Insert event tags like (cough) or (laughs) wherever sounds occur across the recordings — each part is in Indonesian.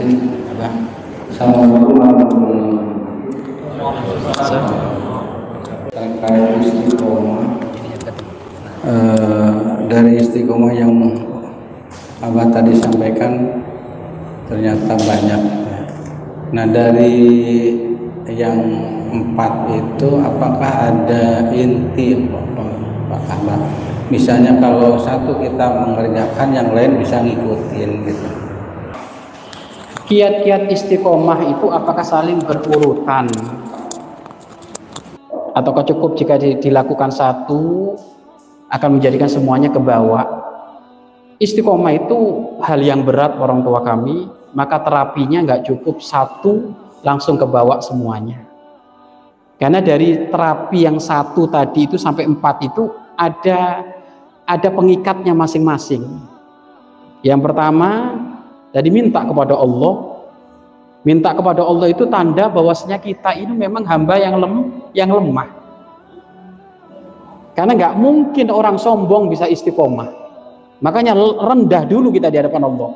sini apa? Assalamualaikum warahmatullahi. Terkait istiqomah dari istiqomah yang abah tadi sampaikan ternyata banyak. Nah dari yang empat itu apakah ada inti Pak Abah? Misalnya kalau satu kita mengerjakan yang lain bisa ngikutin gitu kiat-kiat istiqomah itu apakah saling berurutan? Ataukah cukup jika dilakukan satu akan menjadikan semuanya ke bawah istiqomah itu hal yang berat orang tua kami maka terapinya nggak cukup satu langsung ke bawah semuanya. Karena dari terapi yang satu tadi itu sampai empat itu ada ada pengikatnya masing-masing. Yang pertama jadi minta kepada Allah. Minta kepada Allah itu tanda bahwasanya kita ini memang hamba yang lem, yang lemah. Karena nggak mungkin orang sombong bisa istiqomah. Makanya rendah dulu kita di hadapan Allah.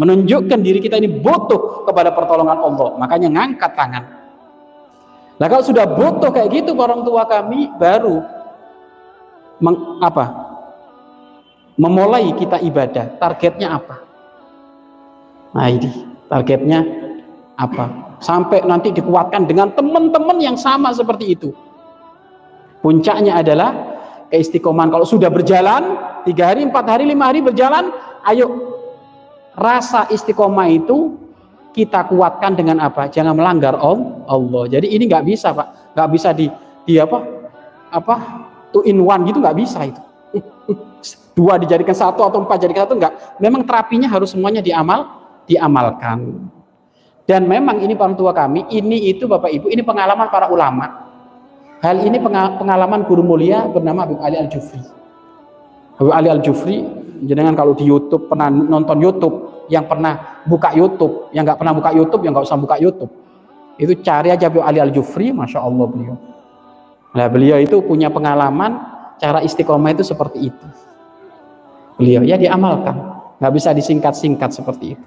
Menunjukkan diri kita ini butuh kepada pertolongan Allah. Makanya ngangkat tangan. Nah kalau sudah butuh kayak gitu orang tua kami baru meng, apa? Memulai kita ibadah. Targetnya apa? Nah ini targetnya apa? Sampai nanti dikuatkan dengan teman-teman yang sama seperti itu. Puncaknya adalah keistiqomahan. Kalau sudah berjalan, tiga hari, empat hari, lima hari berjalan, ayo rasa istiqomah itu kita kuatkan dengan apa? Jangan melanggar Allah. Jadi ini nggak bisa pak, nggak bisa di, di apa? Apa? Two in one gitu nggak bisa itu. (laughs) Dua dijadikan satu atau empat jadikan satu nggak. Memang terapinya harus semuanya diamal, diamalkan. Dan memang ini orang tua kami, ini itu Bapak Ibu, ini pengalaman para ulama. Hal ini pengalaman guru mulia bernama Habib Ali Al-Jufri. Habib Ali Al-Jufri, jenengan kalau di YouTube pernah nonton YouTube, yang pernah buka YouTube, yang nggak pernah buka YouTube, yang nggak usah buka YouTube. Itu cari aja Habib Ali Al-Jufri, Masya Allah beliau. Nah beliau itu punya pengalaman cara istiqomah itu seperti itu. Beliau ya diamalkan, nggak bisa disingkat-singkat seperti itu.